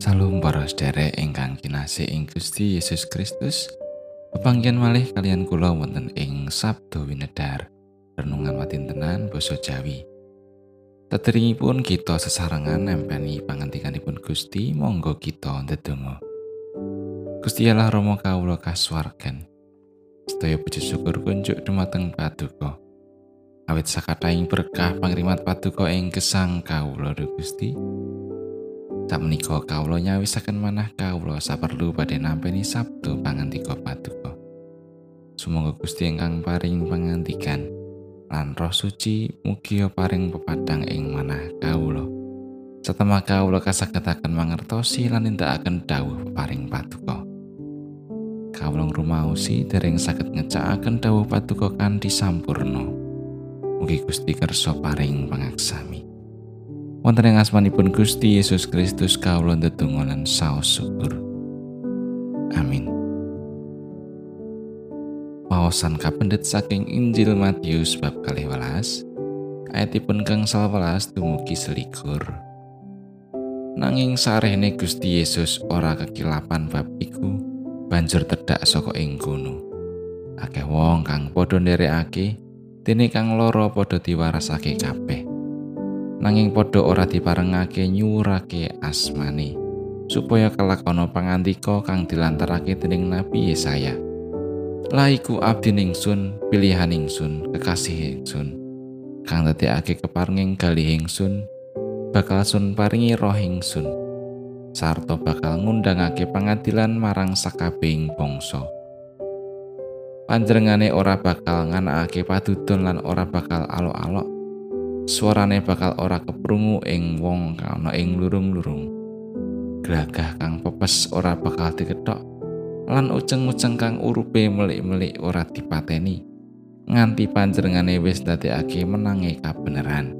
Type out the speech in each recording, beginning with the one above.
Salam para sedherek ingkang kinasih ing Gusti Yesus Kristus. Pepanggihan malih kalian kula wonten ing Sabdo Winedar. Renungan watintenan basa Jawi. Teteringipun kita sesarengan nempeni pangantikanipun Gusti, monggo kita ndedonga. Gusti Allah Rama kawula kasuwargan. Sedaya puji syukur kunjuk dumateng Paduka. Awit sakataing berkah pangrimat Paduka ing gesang kawula Gusti. Tak menika kawula nyawisaken manah kawula saperlu badhe nampi Sabtu pangantika Paduka. Sumangga Gusti ingkang paring pangantikan lan Roh Suci mugi paring pepadang ing manah kawula. Satemah kawula kasagetaken mangertosi lan nindakaken dawuh paring Paduka. Kawula ngrumaosi dereng saged ngecakaken dawuh Paduka kanthi sampurna. Mugi Gusti kersa paring pangaksami. Wonten ing asmanipun Gusti Yesus Kristus kawula ndedonga lan saos syukur. Amin. Paosan kapendet saking Injil Matius bab kalih welas, ayatipun kang salwelas dumugi selikur. Nanging sarehne Gusti Yesus ora kekilapan bab iku, banjur tedhak saka ing kono. Akeh wong kang padha nderekake, dene kang lara padha diwarasake kabeh. Nanging padha ora diparengake nyurake asmane supaya kelakono pangandika kang dilantarake dening Nabi Yesaya. Lah iku abdi ningsun, pilihan ingsun, kekasih ingsun. Kang dadekake keparenging galih ingsun, bakal sun paringi roh ingsun. Sarto bakal ngundangake pangadilan marang sakabehing bangsa. Panjenengane ora bakal nganakake padudon lan ora bakal alok-alok suarane bakal ora keprungu ing wong kang ing lurung-lurung. Gragah kang pepes ora bakal diketok lan uceng-uceng kang urupe melik-melik ora dipateni nganti panjenengane wis dadekake menange kabeneran.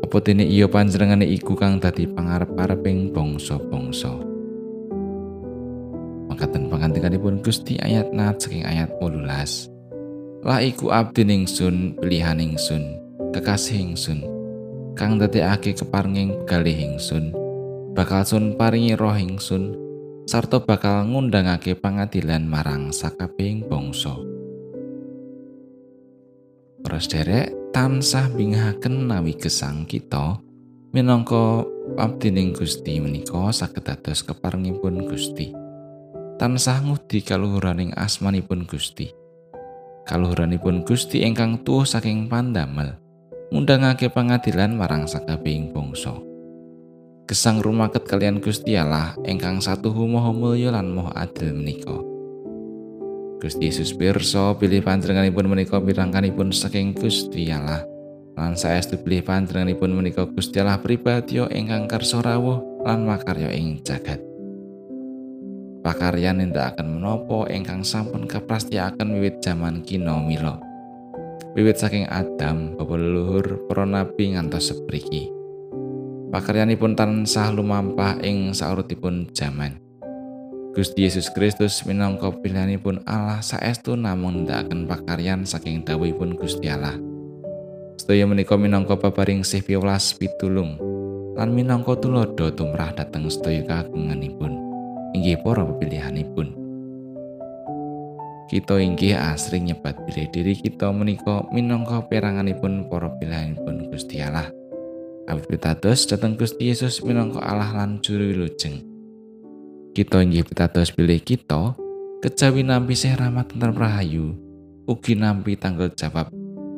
Apa dene iya panjenengane iku kang dadi pangarep-areping bangsa-bangsa. Makaten pangantikanipun Gusti ayat nat saking ayat 18. Lah iku abdi ningsun pilihan ningsun kekasih ingsun kang dadekake keparenging galih ingsun bakal sun paringi roh ingsun sarta bakal ngundangake pangadilan marang sakabehing bangsa. Pros derek tansah bingahaken nawi gesang kita minangka abdining Gusti menika saged dados keparengipun Gusti. Tansah ngudi kaluhuraning asmanipun Gusti. Kaluhuranipun Gusti ingkang tuwuh saking pandamel ngundangake pangadilan marang sakabehing bangsa. Gesang rumaket kalian Gusti Allah ingkang satu maha mulya lan maha adil menika. Gusti Yesus pirsa pilih panjenenganipun menika pirangkanipun saking Gusti Allah. Lan saestu pilih panjenenganipun menika Gusti Allah pribadi ingkang kersa rawuh lan makarya ing jagat. Pakaryan nindakaken menapa ingkang sampun kaprastiaken wiwit jaman kina mila. Wiwit saking Adam bapa leluhur para nabi ngantos sepriki. Pakaryanipun tansah lumampah ing saurutipun jaman. Gusti Yesus Kristus minangka pilihanipun Allah saestu namung nindakaken pakaryan saking dawuhipun Gusti Allah. Sedaya menika minangka babaring sih piwelas pitulung lan minangka tulodo tumrah dhateng sedaya kagunganipun inggih para pilihanipun. Kita inggih asring nyebat bilih diri kita menika minangka peranganipun para pilihanipun Gusti Allah. Awit pitados Gusti Yesus minangka Allah lan juru wilujeng. Kita inggih pitados bilih kita kejawi nampi sih rahmat tentrem rahayu, ugi nampi tanggal jawab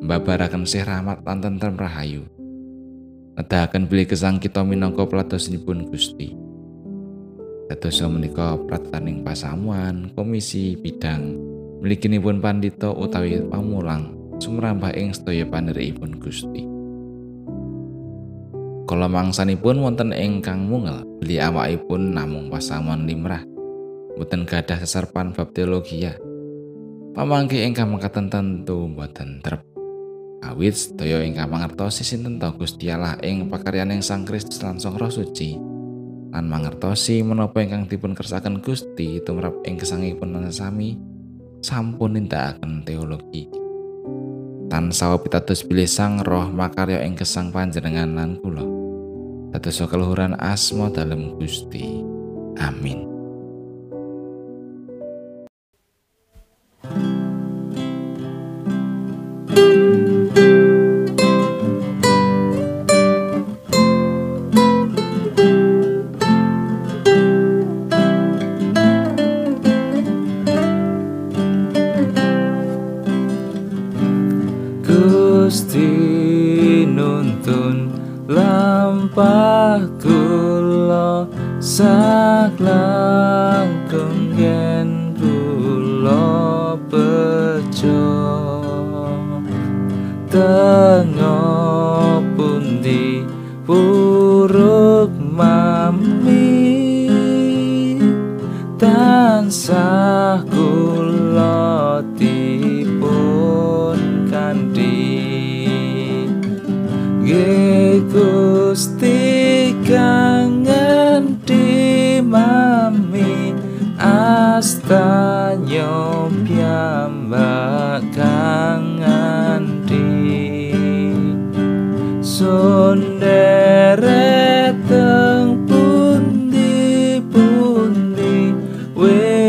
mbabaraken sih rahmat lan tentrem rahayu. Nedahaken bilih kesang kita minangka pelatosipun Gusti. Dados menika prataning pasamuan, komisi bidang mliginipun pandhita utawi pamulang sumrambah ing sedaya paniripun Gusti. Kala mangsanipun wonten ingkang mungel beli awakipun namung pasamuan limrah. Mboten gadah seserpan bab teologi ya. Pamangke ingkang mekaten tentu mboten trep. Awit sedaya ingkang mangertosi sinten ta Gusti Allah ing pakaryaning Sang Kristus lan Sang Roh Suci. Lan mangertosi menapa ingkang dipun kersaken Gusti tumrap ing gesangipun sami sampun nindakaken teologi. Tan sawo pitados bilih sang roh makarya ing kesang panjenengan lan kula. Dados keluhuran asma dalem Gusti. Amin. Lampah kula saklang kenggen kula bejo. Tengah pundi puruk mami tansah astanya piyambak kangen di sonderet teng pundi pundi kinang